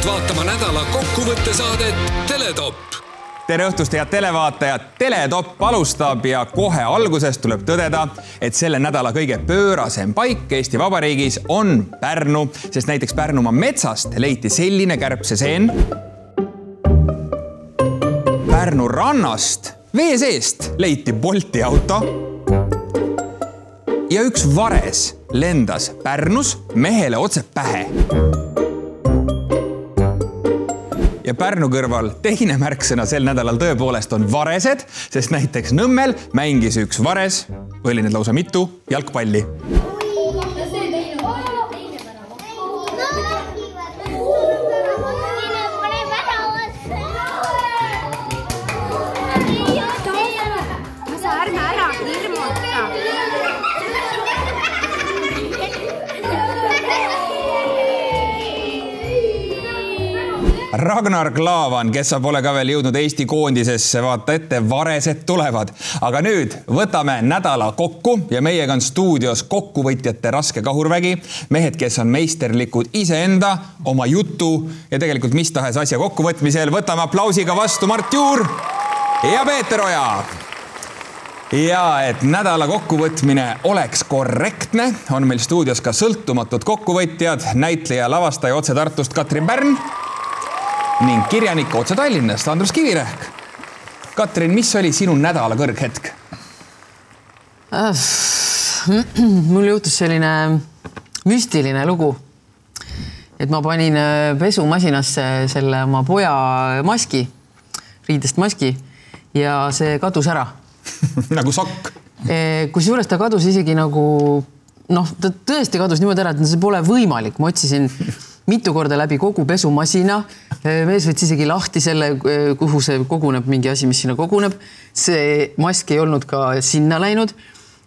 palutud vaatama nädala kokkuvõttesaadet Teletopp tere õhtust, head televaatajad. teletopp alustab ja kohe alguses tuleb tõdeda, et selle nädala kõige pöörasem paik Eesti Vabariigis on Pärnu, sest näiteks Pärnumaa metsast leiti selline kärbseseen. Pärnu rannast vee seest leiti Bolti auto. ja üks vares lendas Pärnus mehele otse pähe ja Pärnu kõrval teine märksõna sel nädalal tõepoolest on varesed, sest näiteks Nõmmel mängis üks vares, või oli neid lausa mitu, jalgpalli Ragnar Klavan, kes sa pole ka veel jõudnud Eesti koondisesse, vaata ette, varesed tulevad. aga nüüd võtame nädala kokku ja meiega on stuudios kokkuvõtjate raske kahurvägi. mehed, kes on meisterlikud iseenda, oma jutu ja tegelikult mis tahes asja kokkuvõtmisel. võtame aplausiga vastu Mart Juur ja Peeter Oja ja et nädala kokkuvõtmine oleks korrektne, on meil stuudios ka sõltumatud kokkuvõtjad, näitleja, lavastaja otse Tartust Katrin Pärn ning kirjanik otse Tallinnast, Andrus Kivirähk. Katrin, mis oli sinu nädala kõrghetk mul juhtus selline müstiline lugu. et ma panin äh, pesumasinasse selle oma poja maski, riidest maski ja see kadus ära nagu sokk äh, kusjuures ta kadus isegi nagu noh, ta tõesti kadus niimoodi ära, et see pole võimalik, ma otsisin mitu korda läbi kogu pesumasina. mees võttis isegi lahti selle, kuhu see koguneb, mingi asi, mis sinna koguneb. see mask ei olnud ka sinna läinud.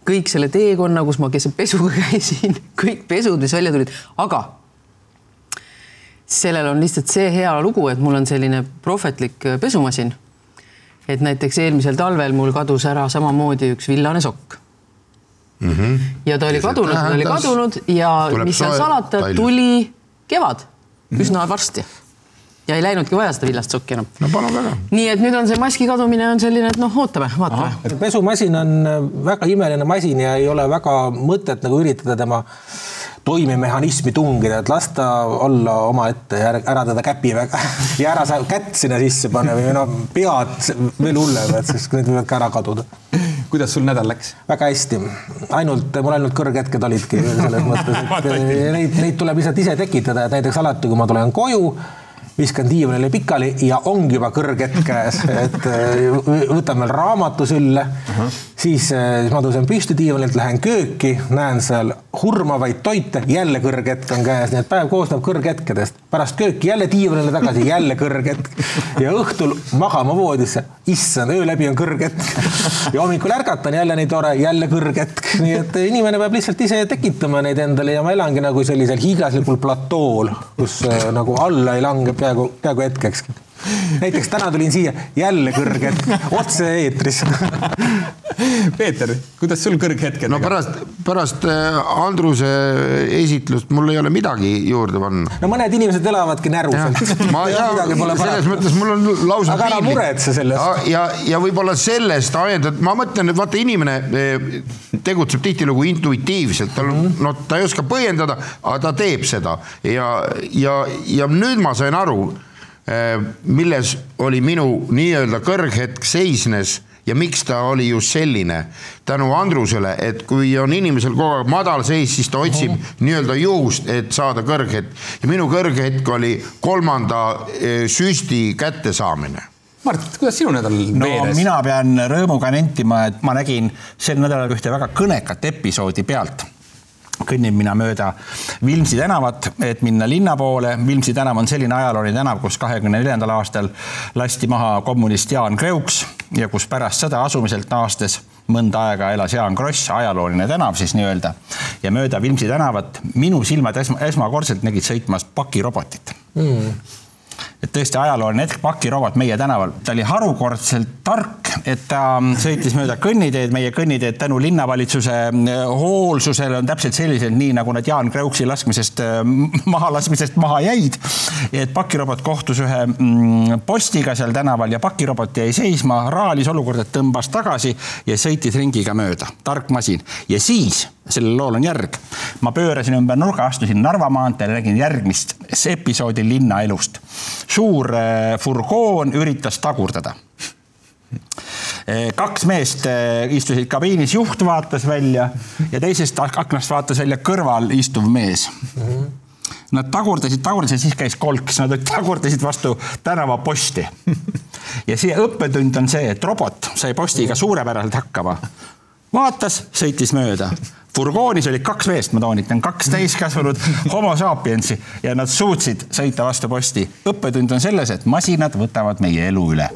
kõik selle teekonna, kus ma keset pesuga käisin, kõik pesud, mis välja tulid, aga sellel on lihtsalt see hea lugu, et mul on selline prohvetlik pesumasin. et näiteks eelmisel talvel mul kadus ära samamoodi üks villane sokk mm. -hmm. ja ta oli kadunud, ta oli kadunud ja mis seal salata, tuli kevad üsna varsti ja ei läinudki vaja seda villast sokki enam. no palun väga. nii et nüüd on see maski kadumine on selline, et noh, ootame, vaatame. pesumasin on väga imeline masin ja ei ole väga mõtet nagu üritada tema toimimehhanismi tungida, et las ta olla omaette ja ära teda käpi ja ära sa kätt sinna sisse pane või no pead veel hullem, et siis need võivad ka ära kaduda. kuidas sul nädal läks? väga hästi, ainult mul ainult kõrghetked olidki selles mõttes, et neid, neid tuleb lihtsalt ise tekitada, et näiteks alati, kui ma tulen koju viskan diivanile pikali ja ongi juba kõrghetk käes, et äh, võtan veel raamatu sülle. Uh, -huh. siis, äh, siis ma tõusen püsti diivanilt, lähen kööki, näen seal hurmavaid toite, jälle kõrghetk on käes, nii et päev koosneb kõrghetkedest. pärast kööki jälle diivanile tagasi, jälle kõrghetk. Ja õhtul magama voodisse, issand, öö läbi on kõrghetk. Ja hommikul ärkatan jälle nii tore, jälle kõrghetk, nii et inimene peab lihtsalt ise tekitama neid endale ja ma elangi nagu sellisel hiiglaslikul platool, kus äh, nagu alla ei lange peaaegu, peaaegu hetkekski. Näiteks täna tulin siia jälle kõrge hetk, otse-eetris Peeter, kuidas sul kõrghetked? no pärast, pärast äh, Andruse esitlust mul ei ole midagi juurde panna. no mõned inimesed elavadki närvuselt. ma ja, selles mõttes mul on lausa. aga ära muretse sellest. ja, ja võib-olla sellest ajendatud, ma mõtlen, et vaata, inimene äh, tegutseb tihtilugu intuitiivselt, tal on, no ta ei oska põhjendada, aga ta teeb seda ja, ja, ja nüüd ma sain aru, milles oli minu nii-öelda kõrghetk seisnes ja miks ta oli just selline tänu Andrusele, et kui on inimesel kogu aeg madal seis, siis ta otsib uh -huh. nii-öelda juhust, et saada kõrghetk ja minu kõrghetk oli kolmanda eh, süsti kättesaamine Mart, kuidas sinu nädal no, veeres? mina pean rõõmuga nentima, et ma nägin sel nädalal ühte väga kõnekat episoodi pealt kõnnin mina mööda Vilmsi tänavat, et minna linna poole. Vilmsi tänav on selline ajalooline tänav, kus kahekümne neljandal aastal lasti maha kommunist Jaan Kreuks ja kus pärast sõda asumiselt naastes mõnda aega elas Jaan Kross, ajalooline tänav siis nii-öelda. ja mööda Vilmsi tänavat minu silmad esma, esmakordselt nägid sõitmas pakirobotit mm et tõesti ajalooline hetk, pakirobot meie tänaval, ta oli harukordselt tark et ta sõitis mööda kõnniteed, meie kõnniteed tänu linnavalitsuse äh, hoolsusele on täpselt sellised, nii nagu nad Jaan Kreuksi laskmisest äh, maha laskmisest maha jäid. et pakirobot kohtus ühe mm, postiga seal tänaval ja pakirobot jäi seisma, raalis olukorda, tõmbas tagasi ja sõitis ringiga mööda, tark masin ja siis sellel lool on järg. ma pöörasin ümber nurga, astusin Narva maanteele, nägin järgmist episoodi linnaelust. suur äh, furgoon üritas tagurdada kaks meest äh, istusid kabiinis, juht vaatas välja ja teisest aknast vaatas välja kõrval istuv mees. Nad tagurdasid, tagurdasid, siis käis kolks, nad tagurdasid vastu tänavaposti. ja siia õppetund on see, et robot sai postiga suurepäraselt hakkama. vaatas, sõitis mööda furgoonis olid kaks meest, ma toonitan, kaks täiskasvanud homo sapiensi ja nad suutsid sõita vastu posti. õppetund on selles, et masinad võtavad meie elu üle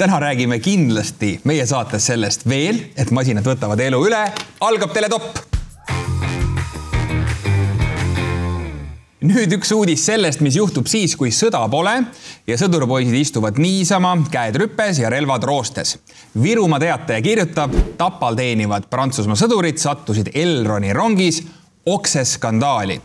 täna räägime kindlasti meie saates sellest veel, et masinad võtavad elu üle. algab Teletopp. nüüd üks uudis sellest, mis juhtub siis, kui sõda pole ja sõdurpoisid istuvad niisama, käed rüpes ja relvad roostes. Virumaa Teataja kirjutab, Tapal teenivad Prantsusmaa sõdurid sattusid Elroni rongis okseskandaali.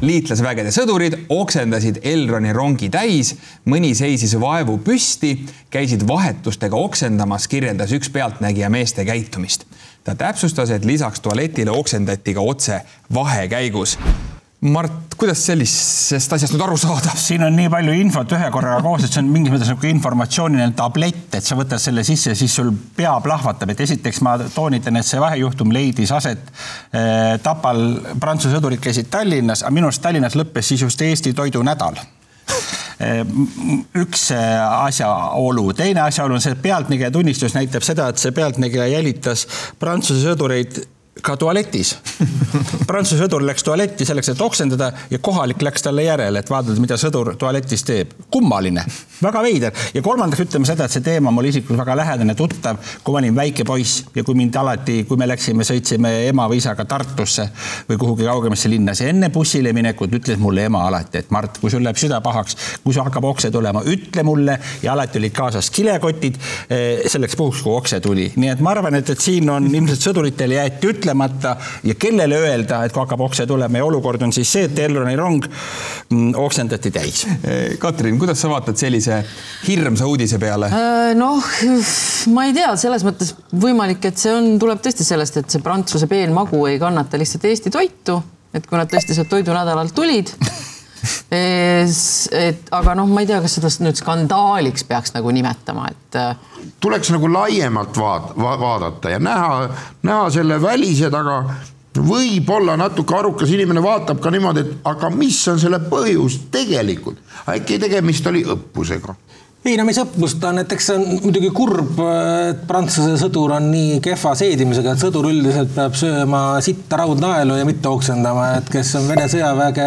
liitlasvägede sõdurid oksendasid Elroni rongi täis, mõni seisis vaevu püsti, käisid vahetustega oksendamas, kirjeldas üks pealtnägija meeste käitumist. ta täpsustas, et lisaks tualetile oksendati ka otse vahekäigus Mart, kuidas sellisest asjast nüüd aru saada? siin on nii palju infot ühe korraga koos, et see on mingis mõttes nagu informatsiooniline tablett, et sa võtad selle sisse, siis sul pea plahvatab, et esiteks ma toonitan, et see vahejuhtum leidis aset eh, Tapal, Prantsuse sõdurid käisid Tallinnas, aga minu arust Tallinnas lõppes siis just Eesti toidunädal eh, üks asjaolu, teine asjaolu on see, et pealtnägija tunnistus näitab seda, et see pealtnägija jälitas Prantsuse sõdureid ka tualetis. Prantsuse sõdur läks tualetti selleks, et oksendada ja kohalik läks talle järele, et vaadata, mida sõdur tualetis teeb. kummaline, väga veider ja kolmandaks ütleme seda, et see teema mul isiklikult väga lähedane, tuttav, kui ma olin väike poiss ja kui mind alati, kui me läksime, sõitsime ema või isaga Tartusse või kuhugi kaugemasse linna, siis enne bussile minekut ütles mulle ema alati, et Mart, kui sul läheb süda pahaks, kui sul hakkab okse tulema, ütle mulle ja alati olid kaasas kilekotid eh, selleks puhuks, kui okse tuli. nii et ma arvan, et, et siin on ilmselt sõduritele jäeti ütlemata ja kellele öelda, et kui hakkab okse tulema ja olukord on siis see, et Elroni rong mm, oksendati täis. Katrin, kuidas sa vaatad sellise hirmsa uudise peale? noh, ma ei tea, selles mõttes võimalik, et see on, tuleb tõesti sellest, et see Prantsuse peenmagu ei kannata lihtsalt Eesti toitu, et kui nad tõesti sealt toidunädalalt tulid et aga noh, ma ei tea, kas seda nüüd skandaaliks peaks nagu nimetama, et. äh, tuleks nagu laiemalt vaat, va, vaadata ja näha, näha selle välise taga. võib-olla natuke arukas inimene vaatab ka niimoodi, et aga mis on selle põhjus tegelikult, äkki tegemist oli õppusega õppust ta on, et eks see on muidugi kurb, et Prantsuse sõdur on nii kehva seedimisega, et sõdur üldiselt peab sööma sitta raudnaelu ja mitte oksendama, et kes on Vene sõjaväge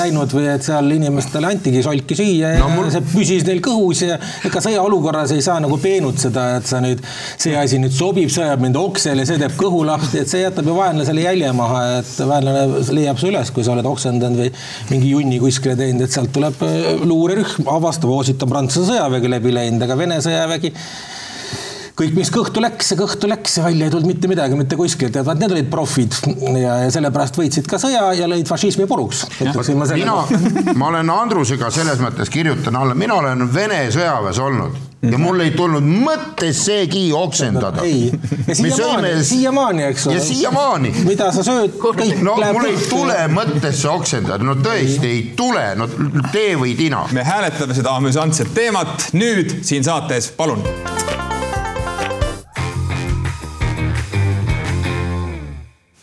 näinud või et seal inimestele antigi solki süüa ja no, mul... see püsis neil kõhus ja ega sõjaolukorras ei saa nagu peenutseda, et sa nüüd, see asi nüüd sobib, see ajab mind oksele, see teeb kõhu lahti, et see jätab ju vaenlasele jälje maha, et vaenlane leiab su üles, kui sa oled oksendanud või mingi junni kuskile teinud, et sealt tuleb luurerühm, avastab, oo, siit on Prantsuse sõjavägi sõjavägi läbi läinud, aga Vene sõjavägi kõik, mis kõhtu läks, see kõhtu läks ja välja ei tulnud mitte midagi mitte kuskilt ja vaat need olid profid. Ja, ja sellepärast võitsid ka sõja ja lõid fašismi puruks. Ma mina, ma olen Andrusega selles mõttes kirjutan alla, mina olen Vene sõjaväes olnud. Ja mul ei tulnud mõttessegi oksendada. ei, ja siiamaani, siiamaani, eks ole. ja siiamaani. mida sa sööd, kõik no mul ei tule mõttesse oksendada, no tõesti ei tule, no tee või tina. me hääletame seda amüsantset teemat nüüd siin saates, palun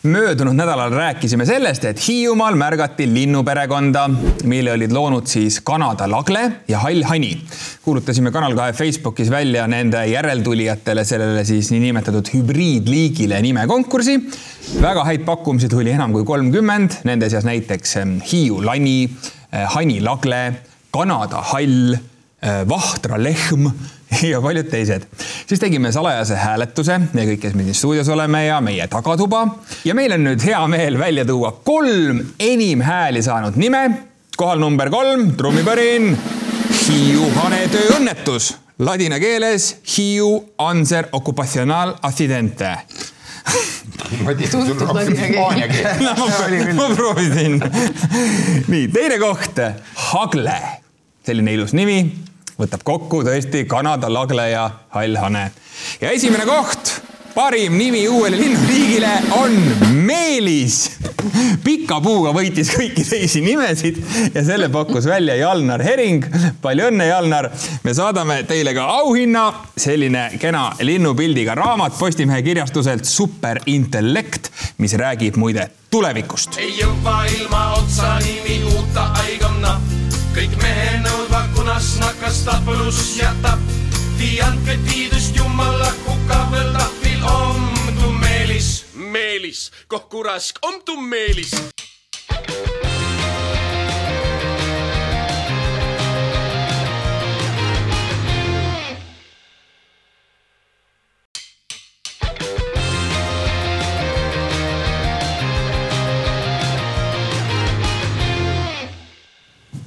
möödunud nädalal rääkisime sellest, et Hiiumaal märgati linnuperekonda, mille olid loonud siis Kanada lagle ja hall hani. kuulutasime Kanal kahe Facebookis välja nende järeltulijatele sellele siis niinimetatud hübriidliigile nimekonkursi. väga häid pakkumisi tuli enam kui kolmkümmend, nende seas näiteks Hiiu lani, hani lagle, Kanada hall, Vahtra lehm ja paljud teised. siis tegime salajase hääletuse, me kõik, kes me siin stuudios oleme ja meie tagatuba. ja meil on nüüd hea meel välja tuua kolm enim hääli saanud nime. kohal number kolm, trummipõrin. Hiiu hanetööõnnetus, ladina keeles Hiiu Anser Occupacional Accidente ma tean, sul rohkem hispaania keel. no, ma, ma proovisin. nii, teine koht, Hagle, selline ilus nimi võtab kokku tõesti Kanada lagle ja hall hane. ja esimene koht, parim nimi uuele linnuliigile on Meelis. pika puuga võitis kõiki teisi nimesid ja selle pakkus välja Jalnar Hering. palju õnne, Jalnar. me saadame teile ka auhinna, selline kena linnupildiga raamat Postimehe kirjastuselt Superintellekt, mis räägib muide tulevikust. ei jõua ilma otsani muuta aigonna kõik mehed nõudvad punast nakast tapelus jätab. andke tiidust jumala hukkavel tahvil omdu meelis. meelis, kokku rask, omdu meelis.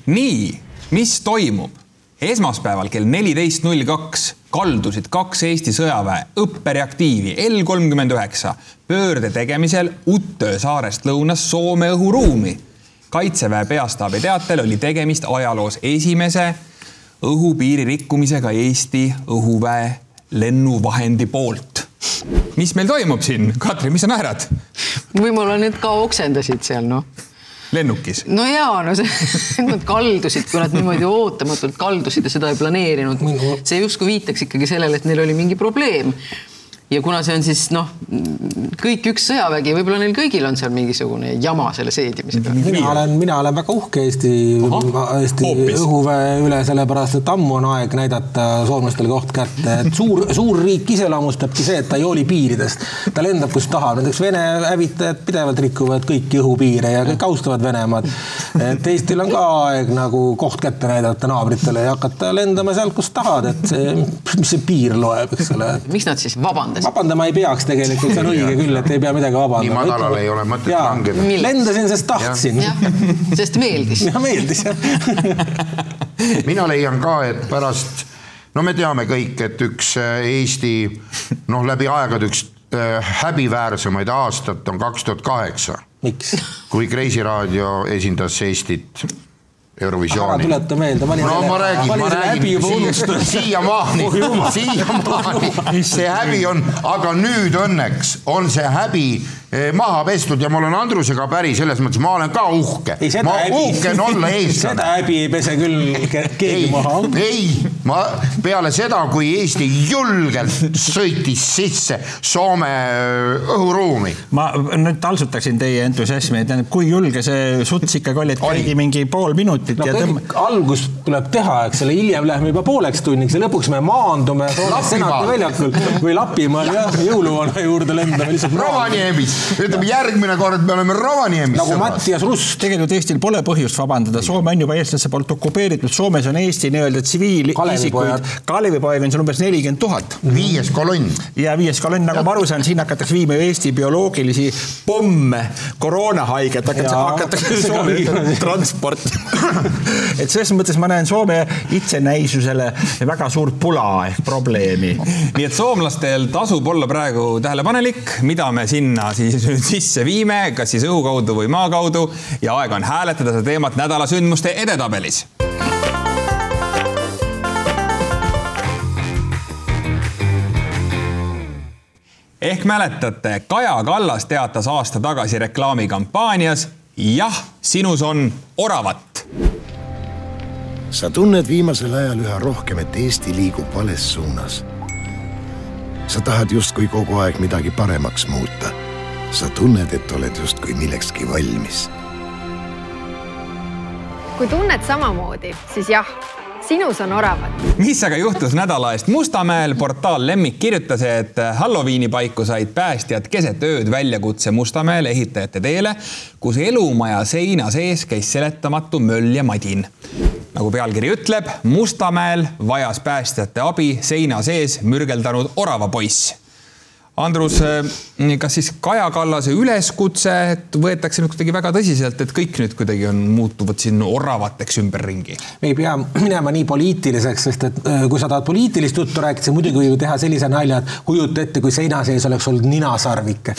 nii, mis toimub? Esmaspäeval kell neliteist null kaks kaldusid kaks Eesti sõjaväe õppereaktiivi L kolmkümmend üheksa pöörde tegemisel Uttöö saarest lõunas Soome õhuruumi. kaitseväe peastaabi teatel oli tegemist ajaloos esimese õhupiiri rikkumisega Eesti õhuväe lennuvahendi poolt. mis meil toimub siin, Katri, mis sa naerad? võib-olla need ka oksendasid seal, noh lennukis. no jaa, no see, nad kaldusid, kui nad niimoodi ootamatult kaldusid ja seda ei planeerinud. see justkui viitaks ikkagi sellele, et neil oli mingi probleem ja kuna see on siis noh, kõik üks sõjavägi, võib-olla neil kõigil on seal mingisugune jama selle seedimisega. mina olen, mina olen väga uhke Eesti, Eesti Hoopis. õhuväe üle, sellepärast et ammu on aeg näidata soomlastele koht kätte, et suur, suur riik iseloomustabki see, et ta ei hooli piiridest. ta lendab, kus tahab, näiteks Vene hävitajad pidevalt rikuvad kõiki õhupiire ja kõik austavad Venemaad. et Eestil on ka aeg nagu koht kätte näidata naabritele ja hakata lendama sealt, kus tahad, et see, mis see piir loeb, eks ole. miks nad siis vabandasid? Vabandasid. vabandama ei peaks tegelikult, see on õige küll, et ei pea midagi vabandama. nii madalale ei ole mõtet langeda. lendasin, sest tahtsin. sest meeldis. ja meeldis jah mina leian ka, et pärast, no me teame kõik, et üks äh, Eesti noh, läbi aegade üks äh, häbiväärsemaid aastat on kaks tuhat kaheksa. miks? kui Kreisi raadio esindas Eestit Eurovisiooni. tuleta meelde. no ma räägin, ma räägin siiamaani, siiamaani see häbi on, aga nüüd õnneks on see häbi maha pestud ja ma olen Andrusega päri selles mõttes, ma olen ka uhke. ma uhken olla eestlane. seda häbi ei pese küll keegi maha. ei, ma peale seda, kui Eesti julgelt sõitis sisse Soome äh, õhuruumi. ma nüüd taltsutaksin teie entusiasmi, et kui julge see suts ikkagi oli, et käidi mingi pool minutit no, ja tõmb... algus tuleb teha, eks ole, hiljem läheme juba pooleks tunniks ja lõpuks me maandume Senati väljakul või Lapimaal jah, jõuluvana juurde lendame lihtsalt. Rovaniemis ütleme järgmine kord me oleme Rovaniemis. nagu Mattias Rust. tegelikult Eestil pole põhjust vabandada, Soome on juba eestlaste poolt okupeeritud, Soomes on Eesti nii-öelda tsiviilisikuid, Kalevipoeg on seal umbes nelikümmend tuhat. viies kolonn. ja viies kolonn, nagu ma aru saan, siin hakatakse viima ju Eesti bioloogilisi pomme, koroonahaiget hakatakse, hakatakse Soome transportima et selles mõttes ma näen Soome itsenäisusele väga suurt pula ehk probleemi. nii et soomlastel tasub olla praegu tähelepanelik, mida me sinna siis nüüd sisse viime, kas siis õhu kaudu või maa kaudu ja aeg on hääletada seda teemat nädala sündmuste edetabelis ehk mäletate, Kaja Kallas teatas aasta tagasi reklaamikampaanias. jah, sinus on oravat. sa tunned viimasel ajal üha rohkem, et Eesti liigub vales suunas. sa tahad justkui kogu aeg midagi paremaks muuta sa tunned, et oled justkui millekski valmis kui tunned samamoodi, siis jah, sinus on oravad. mis aga juhtus nädala eest Mustamäel? portaal Lemmik kirjutas, et Halloweeni paiku said päästjad keset ööd väljakutse Mustamäele ehitajate teele, kus elumaja seina sees käis seletamatu möll ja madin. nagu pealkiri ütleb, Mustamäel vajas päästjate abi seina sees mürgeldanud oravapoiss Andrus, kas siis Kaja Kallase üleskutse, et võetakse nüüd kuidagi väga tõsiselt, et kõik nüüd kuidagi on, muutuvad siin oravateks ümberringi? me ei pea minema nii poliitiliseks, sest et äh, kui sa tahad poliitilist juttu rääkida, siis muidugi võib teha sellise nalja, et kujuta ette, kui seina sees oleks olnud ninasarvik.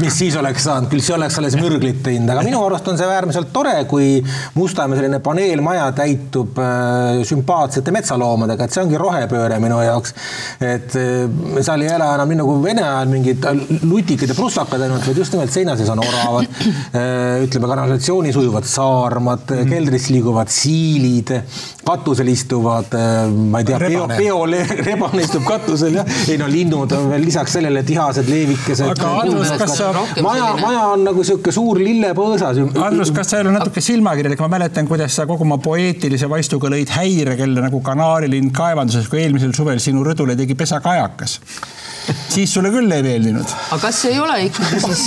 mis siis oleks saanud, küll see oleks alles mürglit teinud, aga minu arust on see äärmiselt tore, kui Mustamäe selline paneelmaja täitub äh, sümpaatsete metsaloomadega, et see ongi rohepööre minu jaoks. et äh, seal ei ela enam nii nagu Vene ajal ajal mingid lutikad ja prussakad ainult, vaid just nimelt seina sees on oravad. Äh, ütleme kanalisatsioonis ujuvad saarmad mm., keldris liiguvad siilid, katusel istuvad, äh, ma ei tea, peo, peorebane istub katusel jah. ei no linnud on veel lisaks sellele tihased, leevikesed. aga Andrus, kas sa. maja, maja on nagu sihuke suur lillepõõsas. Andrus, kas sa ei ole natuke silmakirjalik, ma mäletan, kuidas sa kogu oma poeetilise vaistuga lõid häirekella nagu kanaarilind kaevanduses, kui eelmisel suvel sinu rõdule tegi pesakajakas siis sulle küll ei meeldinud. aga kas ei ole ikkagi siis,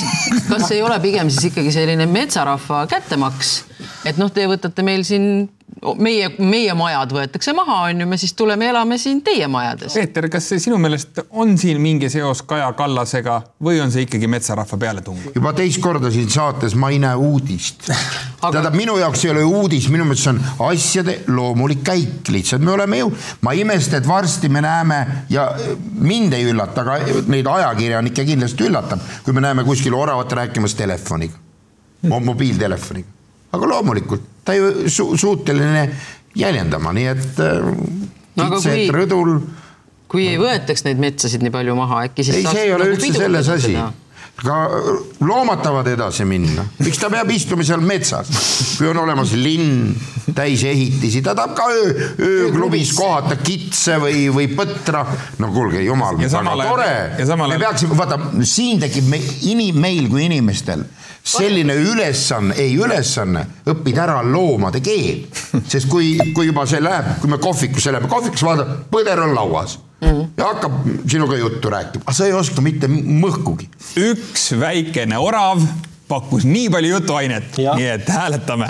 kas ei ole pigem siis ikkagi selline metsarahva kättemaks, et noh, te võtate meil siin meie, meie majad võetakse maha, on ju, me siis tuleme, elame siin teie majades. Peeter, kas sinu meelest on siin mingi seos Kaja Kallasega või on see ikkagi metsarahva pealetung? juba teist korda siin saates ma ei näe uudist. Aga.... tähendab, minu jaoks ei ole uudis, minu meelest see on asjade loomulik käik, lihtsalt me oleme ju, ma ei imesta, et varsti me näeme ja mind ei üllata, aga neid ajakirjanikke kindlasti üllatab, kui me näeme kuskil oravat rääkimas telefoniga, mobiiltelefoniga aga loomulikult ta ju su suuteline jäljendama, nii et äh, no, kitsed rõdul. kui ei võetaks neid metsasid nii palju maha, äkki siis. ei, see ei ole nagu üldse selles asi ka loomad tahavad edasi minna, miks ta peab istuma seal metsas, kui on olemas linn täis ehitisi, ta tahab ka öö, ööklubis kohata kitse või, või põtra. no kuulge, jumal, väga tore. me peaksime, vaata siin tekib me, inim, meil kui inimestel selline ülesanne, ei ülesanne, õppida ära loomade keel. sest kui, kui juba see läheb, kui me kohvikusse läheme, kohvikus vaatad, põder on lauas mm ja hakkab sinuga juttu rääkima, aga sa ei oska mitte mõhkugi. üks väikene orav pakkus nii palju jutuainet, nii et hääletame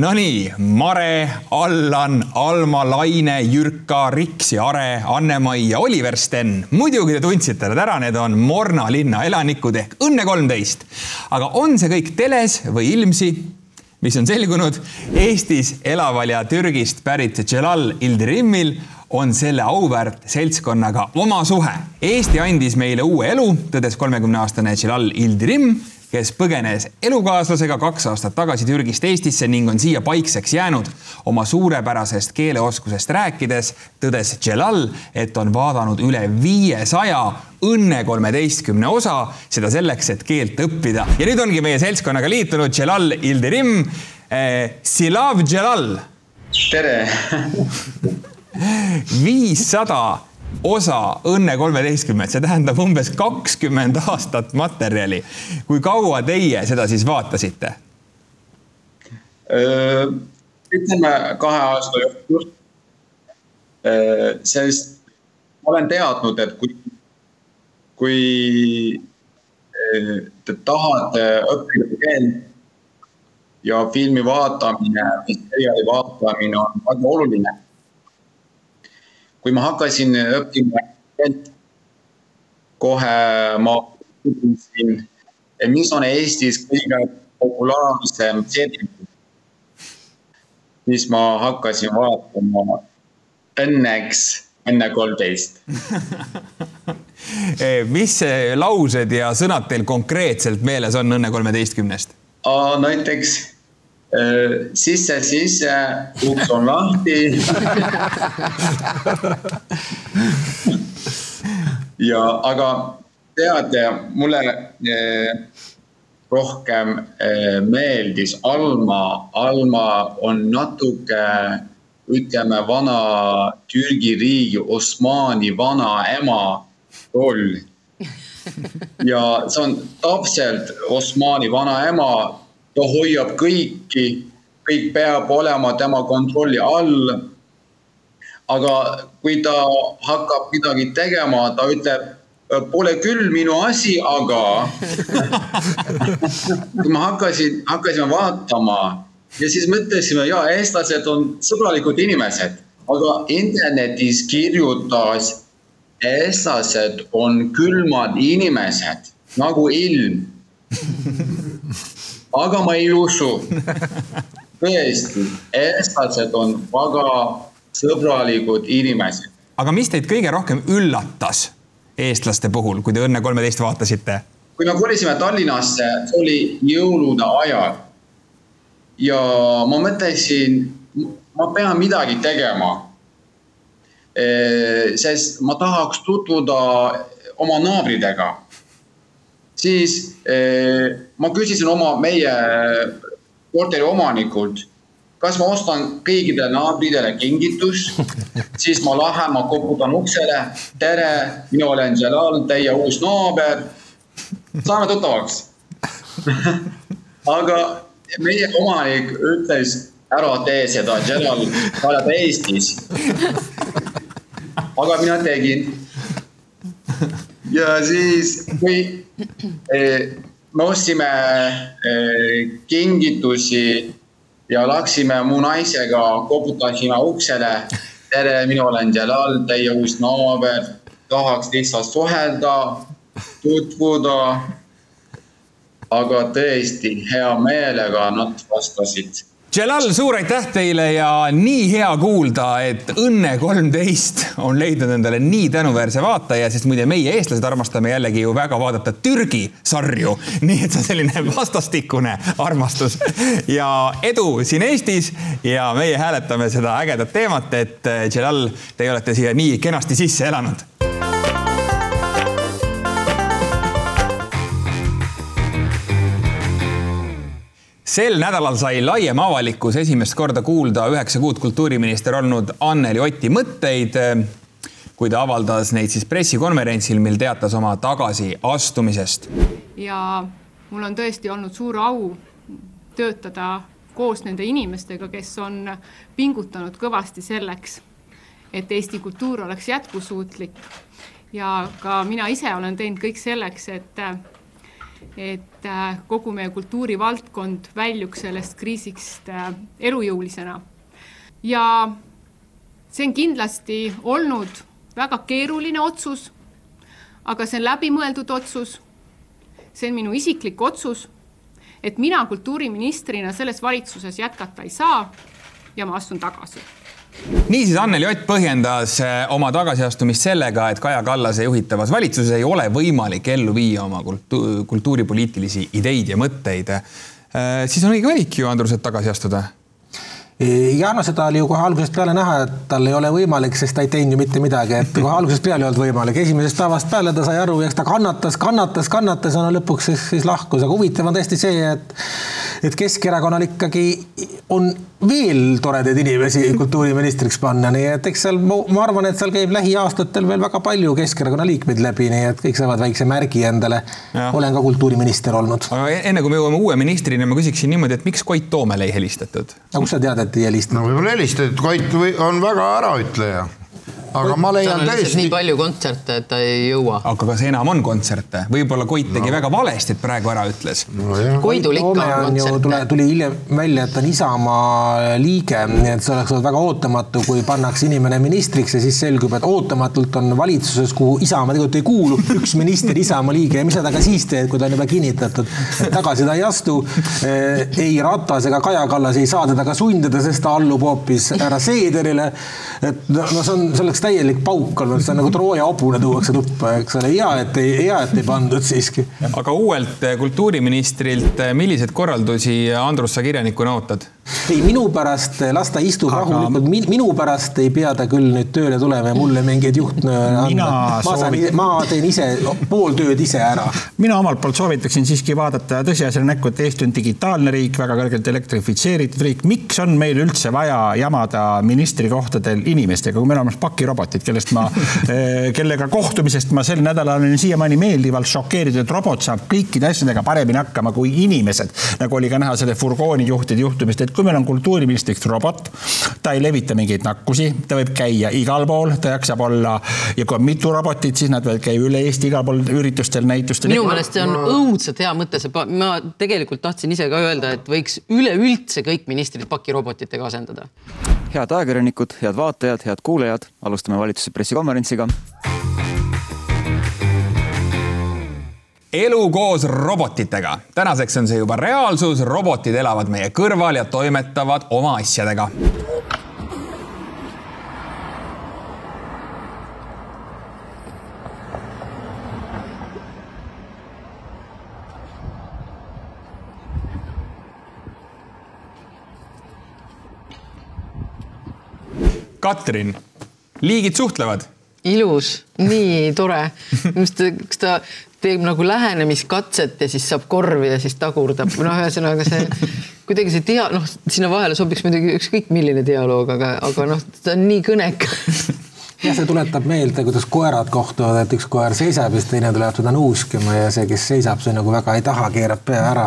Nonii, Mare, Allan, Alma, Laine, Jürka, Riks ja Are, Anne-Mai ja Oliver Sten. muidugi te tundsite nad ära, need on Morna linna elanikud ehk Õnne kolmteist. aga on see kõik teles või ilmsi? Mis on selgunud, Eestis elaval ja Türgist pärit Celal Ildirimil on selle auväärt seltskonnaga oma suhe. Eesti andis meile uue elu, tõdes kolmekümneaastane Celal Ildirim kes põgenes elukaaslasega kaks aastat tagasi Türgist Eestisse ning on siia paikseks jäänud. oma suurepärasest keeleoskusest rääkides tõdes Celal, et on vaadanud üle viiesaja Õnne kolmeteistkümne osa, seda selleks, et keelt õppida. ja nüüd ongi meie seltskonnaga liitunud Celal Ildirim eh,. Silav Celal. tere viissada osa Õnne kolmeteistkümmet, see tähendab umbes kakskümmend aastat materjali. kui kaua teie seda siis vaatasite? ütleme kahe aasta jooksul. sest ma olen teadnud, et kui, kui te tahate õppida keelt ja filmi vaatamine, seriaali vaatamine on väga oluline kui ma hakkasin õppima, kohe ma küsisin, mis on Eestis kõige populaarsem serial. siis ma hakkasin vaatama õnneks enne kolmteist mis laused ja sõnad teil konkreetselt meeles on Õnne kolmeteistkümnest? näiteks sisse, sisse, uks on lahti ja, aga tead, mulle rohkem meeldis Alma, Alma on natuke ütleme, vana Türgi riigi Osmani vanaema roll. ja see on täpselt Osmani vanaema, ta hoiab kõiki, kõik peab olema tema kontrolli all. aga kui ta hakkab midagi tegema, ta ütleb, pole küll minu asi, aga kui ma hakkasin, hakkasime vaatama ja siis mõtlesime, ja eestlased on sõbralikud inimesed, aga internetis kirjutas, eestlased on külmad inimesed nagu ilm. aga ma ei usu. tõesti, eestlased on väga sõbralikud inimesed. aga mis teid kõige rohkem üllatas eestlaste puhul, kui te Õnne kolmeteist vaatasite? kui me kolisime Tallinnasse, see oli jõulude ajal. ja ma mõtlesin, ma pean midagi tegema. sest ma tahaks tutvuda oma naabritega. Siis ma küsisin oma, meie korteri omanikult, kas ma ostan kõigile naabritele kingitus, siis ma lähen, ma koputan uksele. tere, mina olen Jalal, teie uus naaber. saame tuttavaks aga meie omanik ütles, ära tee seda, Jalal, sa oled Eestis. aga mina tegin. Ja siis, kui me ostsime kingitusi ja läksime mu naisega, koputasime uksele. tere, mina olen Jalal, teie uus naaber, tahaks lihtsalt suhelda, tutvuda. aga tõesti hea meelega nad vastasid Jalal, suur aitäh teile ja nii hea kuulda, et Õnne kolmteist on leidnud endale nii tänuväärse vaataja, sest muide meie, eestlased, armastame jällegi ju väga vaadata Türgi sarju. nii et see on selline vastastikune armastus ja edu siin Eestis ja meie hääletame seda ägedat teemat, et Jalal, teie olete siia nii kenasti sisse elanud sel nädalal sai laiem avalikkus esimest korda kuulda üheksa kuud kultuuriminister olnud Anneli Oti mõtteid, kui ta avaldas neid siis pressikonverentsil, mil teatas oma tagasiastumisest. ja mul on tõesti olnud suur au töötada koos nende inimestega, kes on pingutanud kõvasti selleks, et Eesti kultuur oleks jätkusuutlik. ja ka mina ise olen teinud kõik selleks, et et kogu meie kultuurivaldkond väljuks sellest kriisist elujõulisena. ja see on kindlasti olnud väga keeruline otsus, aga see on läbimõeldud otsus. see on minu isiklik otsus, et mina kultuuriministrina selles valitsuses jätkata ei saa ja ma astun tagasi niisiis Anneli Ott põhjendas oma tagasiastumist sellega, et Kaja Kallase juhitavas valitsuses ei ole võimalik ellu viia oma kultu kultuuripoliitilisi ideid ja mõtteid. siis on õige valik ju, Andrus, et tagasi astuda ja no seda oli ju kohe algusest peale näha, et tal ei ole võimalik, sest ta ei teinud ju mitte midagi, et kohe algusest peale ei olnud võimalik, esimesest päevast peale ta sai aru, eks ta kannatas, kannatas, kannatas ja no lõpuks siis, siis lahkus, aga huvitav on tõesti see, et et Keskerakonnal ikkagi on veel toredaid inimesi kultuuriministriks panna, nii et eks seal, ma arvan, et seal käib lähiaastatel veel väga palju Keskerakonna liikmeid läbi, nii et kõik saavad väikse märgi endale. olen ka kultuuriminister olnud. aga enne kui me jõuame uue ministrini, ma küsiksin niimoodi, et miks Koit Toomele ei helistatud? aga kust sa tead, et ei helistanud? no võib-olla helistati, Koit on väga äraütleja aga ma leian tõesti. nii palju kontserte, et ta ei jõua. aga kas enam on kontserte? võib-olla Koit tegi no. väga valesti, et praegu ära ütles no,. Koidul ikka on kontserte. tule, tuli hiljem välja, et ta on Isamaa liige, nii et see oleks olnud väga ootamatu, kui pannakse inimene ministriks ja siis selgub, et ootamatult on valitsuses, kuhu Isamaa tegelikult ei kuulu, üks minister Isamaa liige ja mis sa temaga siis teed, kui ta on juba kinnitatud. tagasi ta ei astu. ei Ratas ega Kaja Kallas ei saa teda ka sundida, sest ta allub hoopis härra Seederile. et no see on selleks oleks täielik pauk olnud, see on nagu Trooja hobune tuuakse tuppa, eks ole, hea, et ei, hea, et ei pandud siiski. aga uuelt kultuuriministrilt, milliseid korraldusi Andrus sa kirjanikuna ootad? ei, minu pärast las ta istub Aga... rahulikult, minu pärast ei pea ta küll nüüd tööle tulema ja mulle mingeid juhtnööre anda. ma saan, ma teen ise pool tööd ise ära. mina omalt poolt soovitaksin siiski vaadata tõsiasjale näkku, et Eesti on digitaalne riik, väga kõrgelt elektrifitseeritud riik. miks on meil üldse vaja jamada ministrikohtadel inimestega, kui meil on olemas pakirobotid, kellest ma eh, kellega kohtumisest ma sel nädalal olin siiamaani meeldivalt šokeeritud, et robot saab kõikide asjadega paremini hakkama kui inimesed, nagu oli ka näha selle furgoonijuhtide juhtumist, et kui meil on kultuuriministriks robot, ta ei levita mingeid nakkusi, ta võib käia igal pool, ta jaksab olla ja kui on mitu robotit, siis nad võivad käia üle Eesti igal pool üritustel, näitustel. minu meelest see on õudselt hea mõte, see, ma tegelikult tahtsin ise ka öelda, et võiks üleüldse kõik ministrid pakirobotitega asendada. head ajakirjanikud, head vaatajad, head kuulajad, alustame valitsuse pressikonverentsiga elu koos robotitega. tänaseks on see juba reaalsus, robotid elavad meie kõrval ja toimetavad oma asjadega. Katrin, liigid suhtlevad. Ilus, nii tore. kas ta teeb nagu lähenemiskatset ja siis saab korvi ja siis tagurdab, noh, ühesõnaga see kuidagi see dia-, noh, sinna vahele sobiks muidugi ükskõik milline dialoog, aga, aga noh, ta on nii kõnekas jah, see tuletab meelde, kuidas koerad kohtuvad, et üks koer seisab ja siis teine tuleb teda nuuskima ja see, kes seisab, see nagu väga ei taha, keerab pea ära.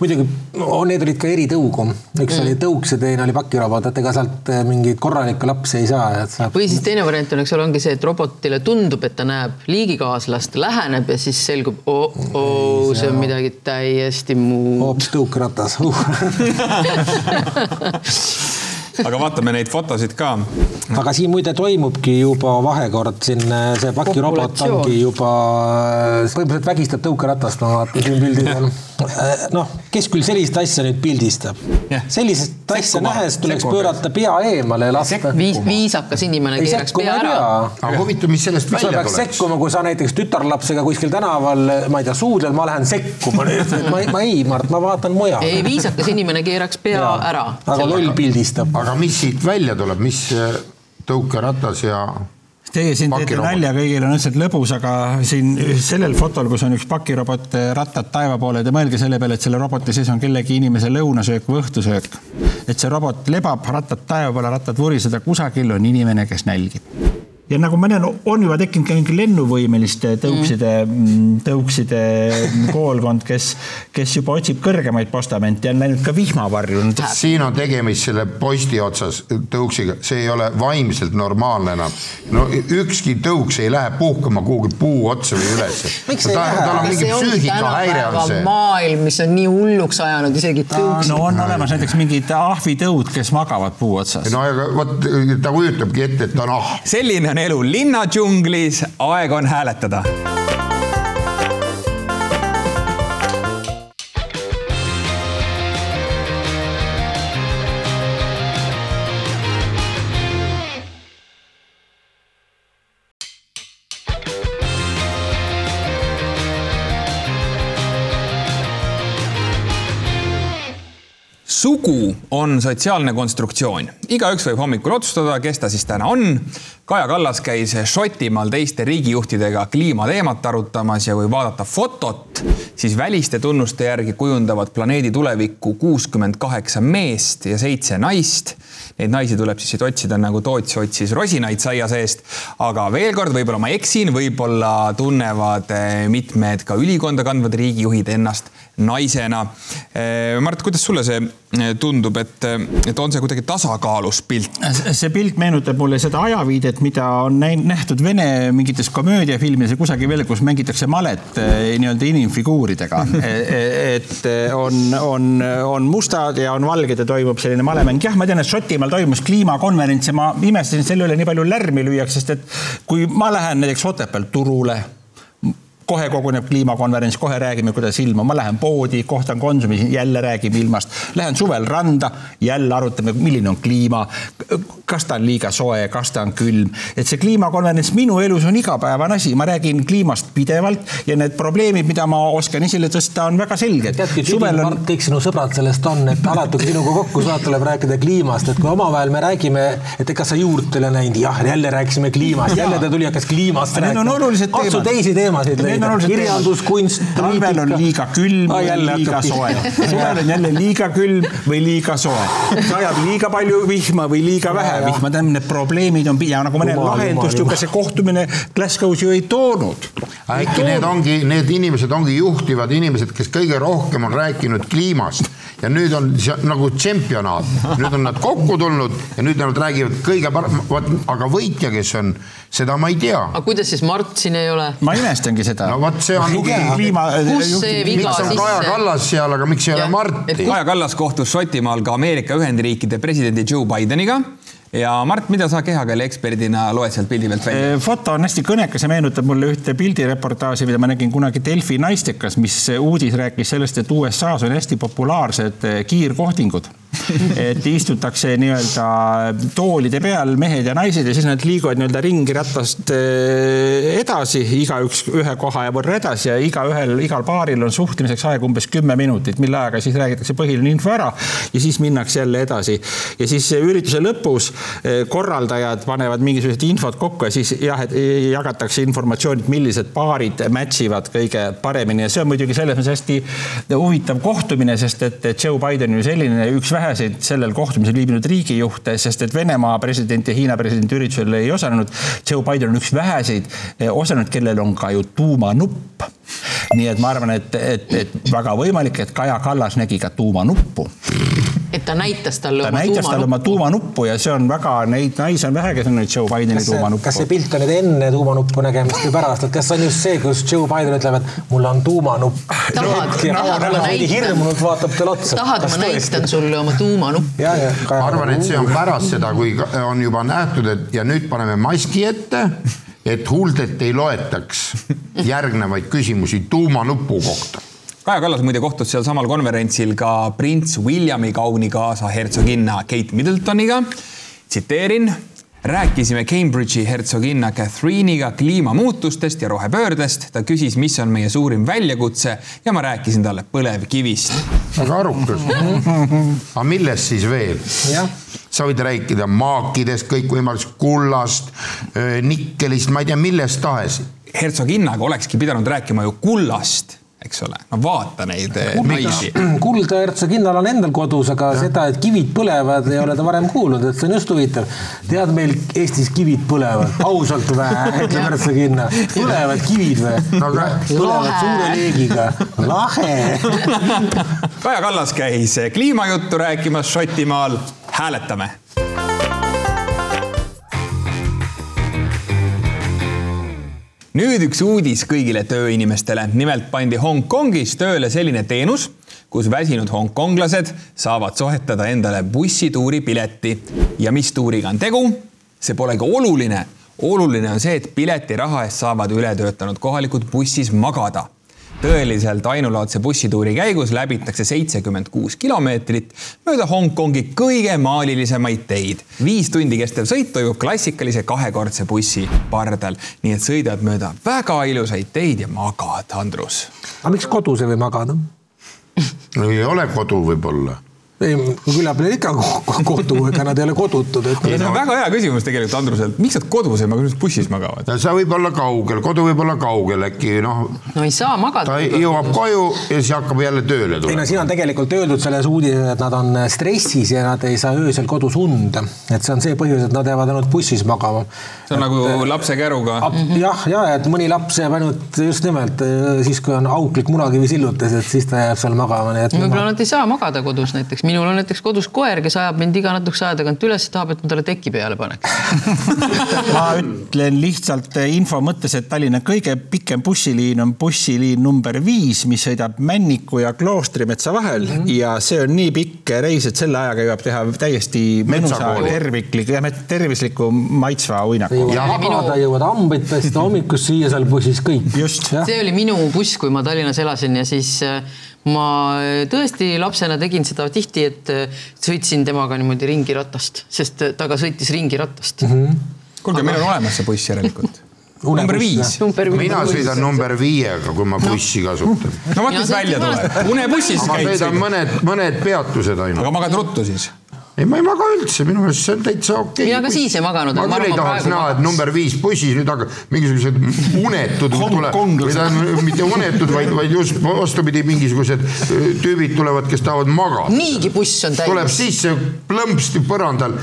muidugi oh, need olid ka eritõugu, üks mm. oli tõuks ja teine oli pakirobot, et ega sealt eh, mingeid korralikke lapsi ei saa, et saab. või siis teine variant on, eks ole, ongi see, et robotile tundub, et ta näeb liigikaaslast, läheneb ja siis selgub oh,, oh, see on midagi täiesti muud. hoopis tõukratas uh. aga vaatame neid fotosid ka. aga siin muide toimubki juba vahekord siin, see pakirobot ongi juba, põhimõtteliselt vägistab tõukeratast, ma vaatan siin pildil on. noh, kes küll sellist asja nüüd pildistab? sellist asja nähes tuleks pöörata pea eemale ja lasta. viis, viisakas inimene keeraks pea ära. aga huvitav, mis sellest välja tuleks? sekkuma, kui sa näiteks tütarlapsega kuskil tänaval, ma ei tea, suudled, ma lähen sekkuma ma, ma ei, Mart, ma vaatan mujale. ei, viisakas inimene keeraks pea ja, ära. aga loll pildistab. aga mis siit välja tuleb, mis äh, tõukeratas ja Teie siin teete nalja, kõigil on lihtsalt lõbus, aga siin sellel fotol, kus on üks pakirobot rattad taeva poole, te mõelge selle peale, et selle roboti sees on kellegi inimese lõunasöök või õhtusöök. et see robot lebab, rattad taeva poole, rattad vuriseda, kusagil on inimene, kes nälgib ja nagu ma näen, on juba tekkinud ka mingi lennuvõimeliste tõukside mm., tõukside koolkond, kes, kes juba otsib kõrgemaid postamente ja on läinud ka vihmavarju. siin on tegemist selle posti otsas tõuksiga, see ei ole vaimselt normaalne enam. no ükski tõuks ei lähe puhkama kuhugi puu otsa või ülesse. miks no, ta, ei lähe? see ongi tänapäeva maailm, mis on nii hulluks ajanud isegi tõuksid. no on olemas näiteks mingid ahvitõud, kes magavad puu otsas. no aga vot ta kujutabki ette, et ta on ahv. selline on elu linnadžunglis, aeg on hääletada sugu on sotsiaalne konstruktsioon, igaüks võib hommikul otsustada, kes ta siis täna on. Kaja Kallas käis Šotimaal teiste riigijuhtidega kliimateemat arutamas ja kui vaadata fotot, siis väliste tunnuste järgi kujundavad planeedi tulevikku kuuskümmend kaheksa meest ja seitse naist. Neid naisi tuleb siis siit otsida nagu Toots otsis rosinaid saia seest. aga veel kord, võib-olla ma eksin, võib-olla tunnevad eh, mitmed ka ülikonda kandvad riigijuhid ennast naisena. Eh, Mart, kuidas sulle see tundub, et, et on see kuidagi tasakaalus pilt? see pilt meenutab mulle seda ajaviidet, mida on nähtud Vene mingites komöödiafilmides ja kusagil veel, kus mängitakse malet nii-öelda inimfiguuridega. et on, on, on mustad ja on valged ja toimub selline malemäng. jah, ma tean, et Šotimaal toimus kliimakonverents ja ma imestasin selle üle, nii palju lärmi lüüakse, sest et kui ma lähen näiteks Otepääl turule kohe koguneb kliimakonverents, kohe räägime, kuidas ilma, ma lähen poodi, kohtan Konsumis, jälle räägime ilmast. Lähen suvel randa, jälle arutame, milline on kliima, kas ta on liiga soe, kas ta on külm. et see kliimakonverents minu elus on igapäevane asi, ma räägin kliimast pidevalt ja need probleemid, mida ma oskan esile tõsta, on väga selged. teadki, Tüdin, Mart, kõik sinu sõbrad sellest on, et alati, kui sinuga kokku saad, tuleb rääkida kliimast, et kui omavahel me räägime, et ega sa juurt ei ole näinud, jah, jälle rääkisime kliimast, jälle ta tuli, hakkas kliimast Need on olulised teemad. katsu teisi teemasid leida, kirjandus, kunst, talvel on liiga külm Ah, või liiga soe. suvel on jälle liiga külm või liiga soe. sajab liiga palju vihma või liiga vähe Ja, vihma, tähendab need probleemid on ja nagu ma näen, lahendust ju ka see kohtumine Glasgow's ju ei toonud. äkki need ongi, need inimesed ongi juhtivad inimesed, kes kõige rohkem on rääkinud kliimast ja nüüd on see nagu tšempionaat, nüüd on nad kokku tulnud ja nüüd nad räägivad kõige parem, vot aga võitja, kes on, seda ma ei tea. aga kuidas siis Mart siin ei ole? ma imestangi seda. No vot, see on. kliima. Kus see viga miks on sisse- Kaja Kallas seal, aga miks ei ole Marti? Kaja Kallas kohtus Šotimaal ka Ameerika Ühendriikide presidendi Joe Bideniga ja Mart, mida sa kehakeele eksperdina loed sealt pildi pealt välja? foto on hästi kõnekas ja meenutab mulle ühte pildireportaaži, mida ma nägin kunagi Delfi naistekas, mis uudis rääkis sellest, et USA-s on hästi populaarsed eh, kiirkohtingud. Et istutakse nii-öelda toolide peal mehed ja naised ja siis nad liiguvad nii-öelda ringi ratast eh, edasi, igaüks ühe koha võrra edasi ja igaühel, igal paaril on suhtlemiseks aega umbes kümme minutit, mille ajaga siis räägitakse põhiline info ära ja siis minnakse jälle edasi. ja siis ürituse lõpus eh, korraldajad panevad mingisugused infot kokku ja siis jah, et jagatakse informatsiooni, et millised paarid match ivad kõige paremini ja see on muidugi selles mõttes hästi huvitav kohtumine, sest et Joe Biden ju selline üks väheseid sellel kohtumisel viibinud riigijuhte, sest et Venemaa president ja Hiina president üritusel ei osalenud. Joe Biden on üks väheseid osalenud, kellel on ka ju tuumanupp. Nii et ma arvan, et, et, et väga võimalik, et Kaja Kallas nägi ka tuumanuppu et ta näitas talle ta oma näitas talle oma tuumanuppu ja see on väga, neid naisi on vähe, kes on nüüd Joe Bideni kas see, tuumanuppu. kas see pilt on nüüd enne tuumanuppu nägemist või pärast, et kas see on just see, kus Joe Biden ütleb, et mul on tuumanupp. hirmunult vaatab talle otsa. tahad, ma näitan sulle oma tuumanuppu? ma arvan, et see on pärast seda, kui on juba nähtud, et ja nüüd paneme maski ette, et huultelt ei loetaks järgnevaid küsimusi tuumanupu kohta Kaja Kallas muide kohtus sealsamal konverentsil ka prints Williami kaunikaasa hertsoginna Kate Middletoniga. tsiteerin, rääkisime Cambridge'i hertsoginna Catherine'iga kliimamuutustest ja rohepöördest. ta küsis, mis on meie suurim väljakutse ja ma rääkisin talle põlevkivist. väga arukas. aga millest siis veel? Sa võid rääkida maakidest, kõikvõimalikust kullast, nikkelist, ma ei tea, millest tahes. hertsoginnaga olekski pidanud rääkima ju kullast eks ole, no vaata neid eh, naisi. kulda hertsoginnal on endal kodus, aga ja. seda, et kivid põlevad, ei ole ta varem kuulnud, et see on just huvitav. tead, meil Eestis kivid põlevad, ausalt või, ütleb hertsoginna, põlevad kivid või? No,? põlevad suure leegiga, lahe. Kaja Kallas käis kliimajuttu rääkimas Šotimaal, hääletame nüüd üks uudis kõigile tööinimestele. nimelt pandi Hongkongis tööle selline teenus, kus väsinud hongkonglased saavad soetada endale bussituuri pileti. ja mis tuuriga on tegu? see polegi oluline. oluline on see, et piletiraha eest saavad ületöötanud kohalikud bussis magada tõeliselt ainulaadse bussituuri käigus läbitakse seitsekümmend kuus kilomeetrit mööda Hongkongi kõige maalilisemaid teid. viis tundi kestev sõit toimub klassikalise kahekordse bussi pardal, nii et sõidad mööda väga ilusaid teid ja magad, Andrus. aga miks kodus ei või magada? ei ole kodu võib-olla ei, küllap neil ikka kodu, ega nad ei ole kodutud. see on väga hea küsimus tegelikult Andruselt, miks nad kodus ei maga, miks bussis magavad? sa võib olla kaugel, kodu võib olla kaugel äkki noh. no ei saa magada. ta jõuab koju ja siis hakkab jälle tööle tulema. ei no siin on tegelikult öeldud selles uudises, et nad on stressis ja nad ei saa öösel kodus und. et see on see põhjus, et nad jäävad ainult bussis magama. see on et, nagu lapse käruga. jah, ja et mõni laps jääb ainult just nimelt siis, kui on auklik munakivi sillutis, et siis ta jääb seal magama. võib-olla nad ei saa magada kodus näiteks minul on näiteks kodus koer, kes ajab mind iga natukese aja tagant üles, tahab, et ma talle teki peale paneks. ma ütlen lihtsalt info mõttes, et Tallinna kõige pikem bussiliin on bussiliin number viis, mis sõidab Männiku ja Kloostrimetsa vahel mm -hmm. ja see on nii pikk reis, et selle ajaga jõuab teha täiesti mõnusa, tervikliku ja tervisliku maitsva uinaku. ja magada minu... jõuad hambaid pesta, hommikust süüa seal bussis kõik. just. see oli minu buss, kui ma Tallinnas elasin ja siis äh, ma tõesti lapsena tegin seda tihti, et sõitsin temaga niimoodi ringiratast, sest ta ka sõitis ringiratast mm. -hmm. kuulge, meil on olemas see buss järelikult number viis. mina sõidan number viiega, kui ma bussi kasutan. no vaata, mis välja tuleb. unebussis käid. ma sõidan mõned, mõned peatused ainult. aga magad ruttu siis? Ei, ma ei maga üldse, minu meelest see on täitsa okei okay.. mina ka siis ei maganud. ma küll ei tahaks näha, et number viis bussis nüüd hakkab mingisugused unetud tuleb, või tähendab mitte unetud, vaid, vaid just vastupidi, mingisugused tüübid tulevad, kes tahavad magada. niigi buss on täis. tuleb sisse plõmpsti põrandal.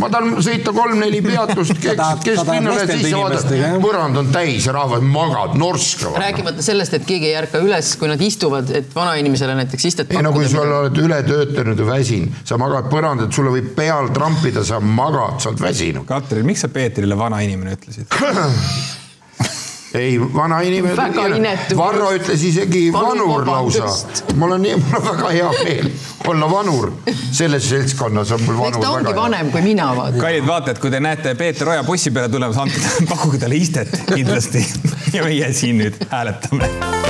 ma tahan sõita kolm-neli peatust kesklinnale, siis vaatad, põrand on täis ja rahvas magab, norskavad. rääkimata sellest, et keegi ei ärka üles, kui nad istuvad, et vanainimesele näiteks istet pakkuda. ei no kui sa oled ületöötanud ja väsinud, sa magad põrandal põrandat, sulle võib peal trampida, sa magad, sa oled väsinud. Katrin, miks sa Peetrile vanainimene ütlesid ei, vanainimene. väga inetu. Varro ütles isegi vanur lausa. mul on nii, mul on väga hea meel olla vanur. selles seltskonnas on mul vanur väga hea. ta ongi vanem kui mina vaata. kallid vaatajad, kui te näete Peeter Oja bussi peale tulemas, andke, pakkuge talle istet kindlasti ja meie siin nüüd hääletame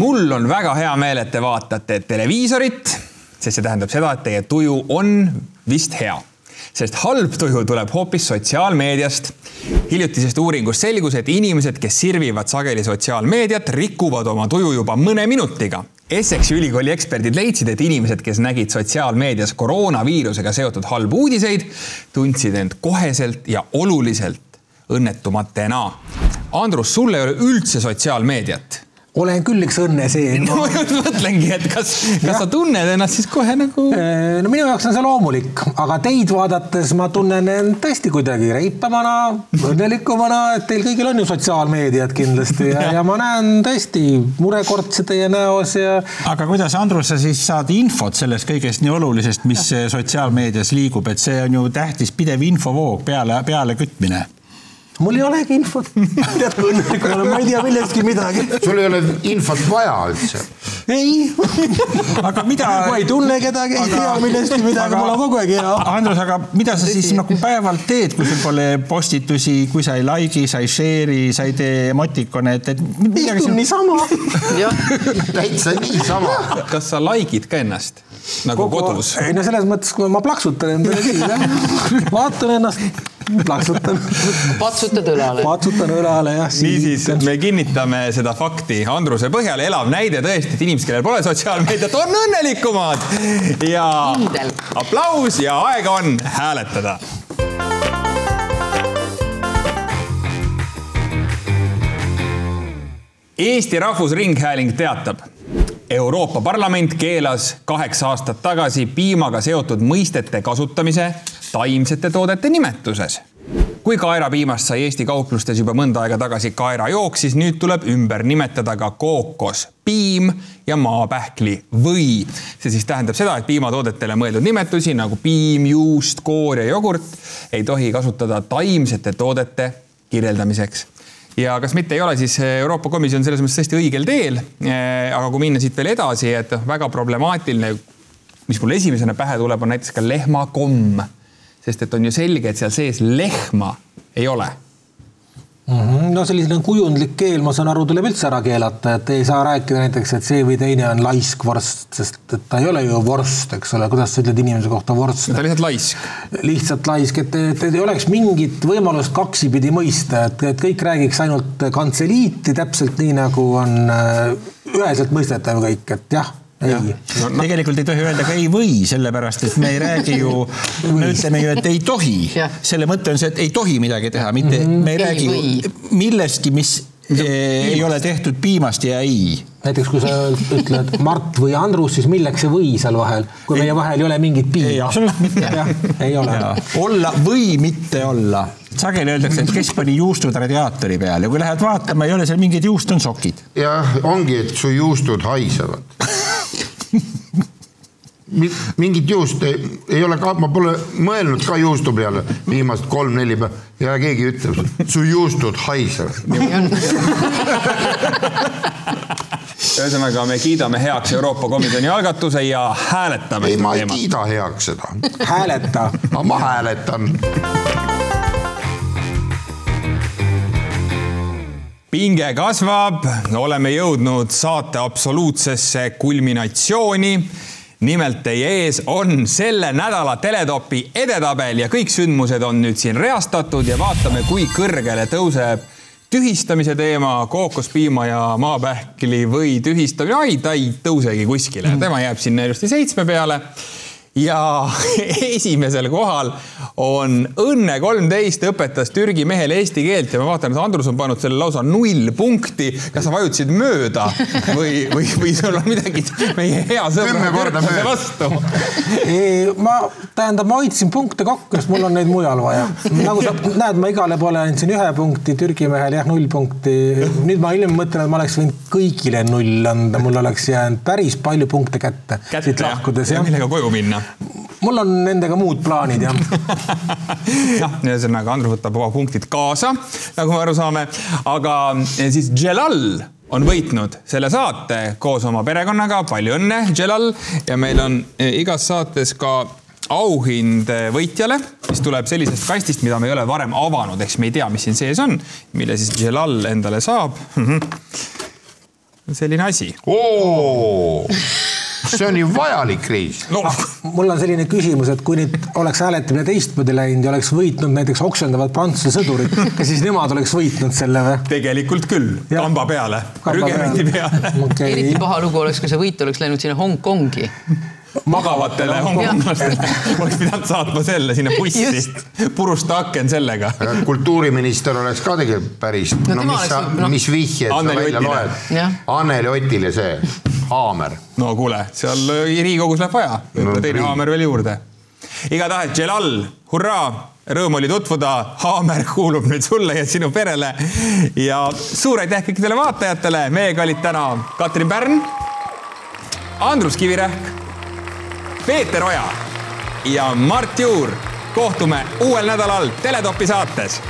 mul on väga hea meel, et te vaatate televiisorit, sest see tähendab seda, et teie tuju on vist hea sest halb tuju tuleb hoopis sotsiaalmeediast. hiljutisest uuringust selgus, et inimesed, kes sirvivad sageli sotsiaalmeediat, rikuvad oma tuju juba mõne minutiga. Essexi ülikooli eksperdid leidsid, et inimesed, kes nägid sotsiaalmeedias koroonaviirusega seotud halbu uudiseid, tundsid end koheselt ja oluliselt õnnetumatena. Andrus, sul ei ole üldse sotsiaalmeediat olen küll üks õnneseen no, ma just mõtlengi, et kas, kas sa tunned ennast siis kohe nagu? Äh, no minu jaoks on see loomulik, aga teid vaadates ma tunnen end tõesti kuidagi reipamana, õnnelikumana, et teil kõigil on ju sotsiaalmeediat kindlasti ja, ja ma näen tõesti murekortse teie näos ja. aga kuidas, Andrus, sa siis saad infot sellest kõigest nii olulisest, mis sotsiaalmeedias liigub, et see on ju tähtis pidev infovoog peale, peale kütmine mul ei olegi infot. tead, kui õnnelik ma olen, ma ei tea millestki midagi. sul ei ole infot vaja üldse? ei aga mida? ma ei tunne kedagi, ei tea millestki midagi, mul on kogu aeg hea. Andrus, aga mida sa siis nagu päevalt teed, kui sul pole postitusi, kui sa ei like'i, sa ei share'i, sa ei tee emotikone, et, et. istun niisama. täitsa niisama. kas sa like'id ka ennast? Nagu Kogu, kodus? ei no selles mõttes, kui ma plaksutan endale küll jah, vaatan ennast, plaksutan. patsutad õlale. patsutan õlale jah. niisiis, me kinnitame seda fakti Andruse põhjal, elav näide tõesti, et inimesed, kellel pole sotsiaalmeediat, on õnnelikumad ja Kindel. aplaus ja aega on hääletada Eesti Rahvusringhääling teatab Euroopa Parlament keelas kaheksa aastat tagasi piimaga seotud mõistete kasutamise taimsete toodete nimetuses. kui kaerapiimast sai Eesti kauplustes juba mõnda aega tagasi kaerajook, siis nüüd tuleb ümber nimetada ka kookos, piim ja maapähkli või. see siis tähendab seda, et piimatoodetele mõeldud nimetusi nagu piim, juust, koor ja jogurt ei tohi kasutada taimsete toodete kirjeldamiseks ja kas mitte ei ole siis Euroopa Komisjon selles mõttes tõesti õigel teel. Eh, aga kui minna siit veel edasi, et noh, väga problemaatiline, mis mul esimesena pähe tuleb, on näiteks ka lehmakomm. sest et on ju selge, et seal sees lehma ei ole mm. -hmm. no selline kujundlik keel, ma saan aru, tuleb üldse ära keelata, et ei saa rääkida näiteks, et see või teine on laisk vorst, sest et ta ei ole ju vorst, eks ole, kuidas sa ütled inimese kohta vorst? ta on lihtsalt laisk. lihtsalt laisk, et, et ei oleks mingit võimalust kaksipidi mõista, et, et kõik räägiks ainult kantseliiti täpselt nii, nagu on äh, üheselt mõistetav kõik, et jah ei. No, no. tegelikult ei tohi öelda ka ei või, sellepärast et me ei räägi ju, me ütleme ju, et ei tohi. selle mõte on see, et ei tohi midagi teha, mitte mm -hmm. me ei, ei räägi millestki, mis Piimast. ei ole tehtud piimast ja ei. näiteks kui sa ütled Mart või Andrus, siis milleks see või seal vahel, kui ei. meie vahel ei ole mingit piima? ei, absoluutselt mitte. ei ole. olla või mitte olla sageli öeldakse, et kes pani juustud radiaatori peale ja kui lähed vaatama, ei ole seal mingid juust, on sokid. jah, ongi, et su juustud haisevad mingit juust ei, ei ole ka, ma pole mõelnud ka juustu peale viimased kolm-neli päeva ja keegi ütleb, su juustud haisevad. ühesõnaga, me kiidame heaks Euroopa Komisjoni algatuse ja hääletame. ei, ma ei teemat. kiida heaks seda. hääleta. ma hääletan. Pinge kasvab, oleme jõudnud saate absoluutsesse kulminatsiooni. Nimelt teie ees on selle nädala teletopi edetabel ja kõik sündmused on nüüd siin reastatud ja vaatame, kui kõrgele tõuseb tühistamise teema, kookospiima ja maapähkli või tühistamine, ai, ta ei tõusegi kuskile, tema jääb sinna ilusti seitsme peale ja esimesel kohal on Õnne kolmteist õpetas Türgi mehele eesti keelt ja ma vaatan, et Andrus on pannud selle lausa null punkti. kas sa vajutasid mööda või, või, või sul on midagi meie hea sõbra vastu? ma, tähendab, ma hoidsin punkte kokku, sest mul on neid mujal vaja. nagu sa näed, ma igale poole andsin ühe punkti, Türgi mehele jah, null punkti. nüüd ma hiljem mõtlen, et ma oleks võinud kõigile null anda, mul oleks jäänud päris palju punkte kätte. kätte jah, ja millega koju minna mul on nendega muud plaanid jah. Jah, ühesõnaga Andrus võtab oma punktid kaasa, nagu me aru saame, aga siis Jelal on võitnud selle saate koos oma perekonnaga, palju õnne, Jelal ja meil on eh, igas saates ka auhind eh, võitjale, mis tuleb sellisest kastist, mida me ei ole varem avanud, ehk siis me ei tea, mis siin sees on, mille siis Jelal endale saab. selline asi see on ju vajalik reis no.. mul on selline küsimus, et kui nüüd oleks hääletamine teistmoodi läinud ja oleks võitnud näiteks oksendavad Prantsuse sõdurid, kas siis nemad oleks võitnud selle või? tegelikult küll, kamba peale, rügemeti peale. okay.. eriti paha lugu oleks, kui see võit oleks läinud sinna Hongkongi. Magavatele hongkonglastele oleks pidanud saatma selle sinna bussi, purusta aken sellega. kultuuriminister oleks ka tegelikult päris no,, no mis sa no., mis vihjed sa välja loed. Anneli Otile see haamer. no kuule, seal Riigikogus läheb vaja, võib-olla no, teine haamer veel juurde. igatahes, Jelal, hurraa rõõm oli tutvuda, haamer kuulub nüüd sulle ja sinu perele. ja suur aitäh kõikidele vaatajatele, meiega olid täna Katrin Pärn, Andrus Kivirähk Peeter Oja ja Mart Juur. kohtume uuel nädalal Teletopi saates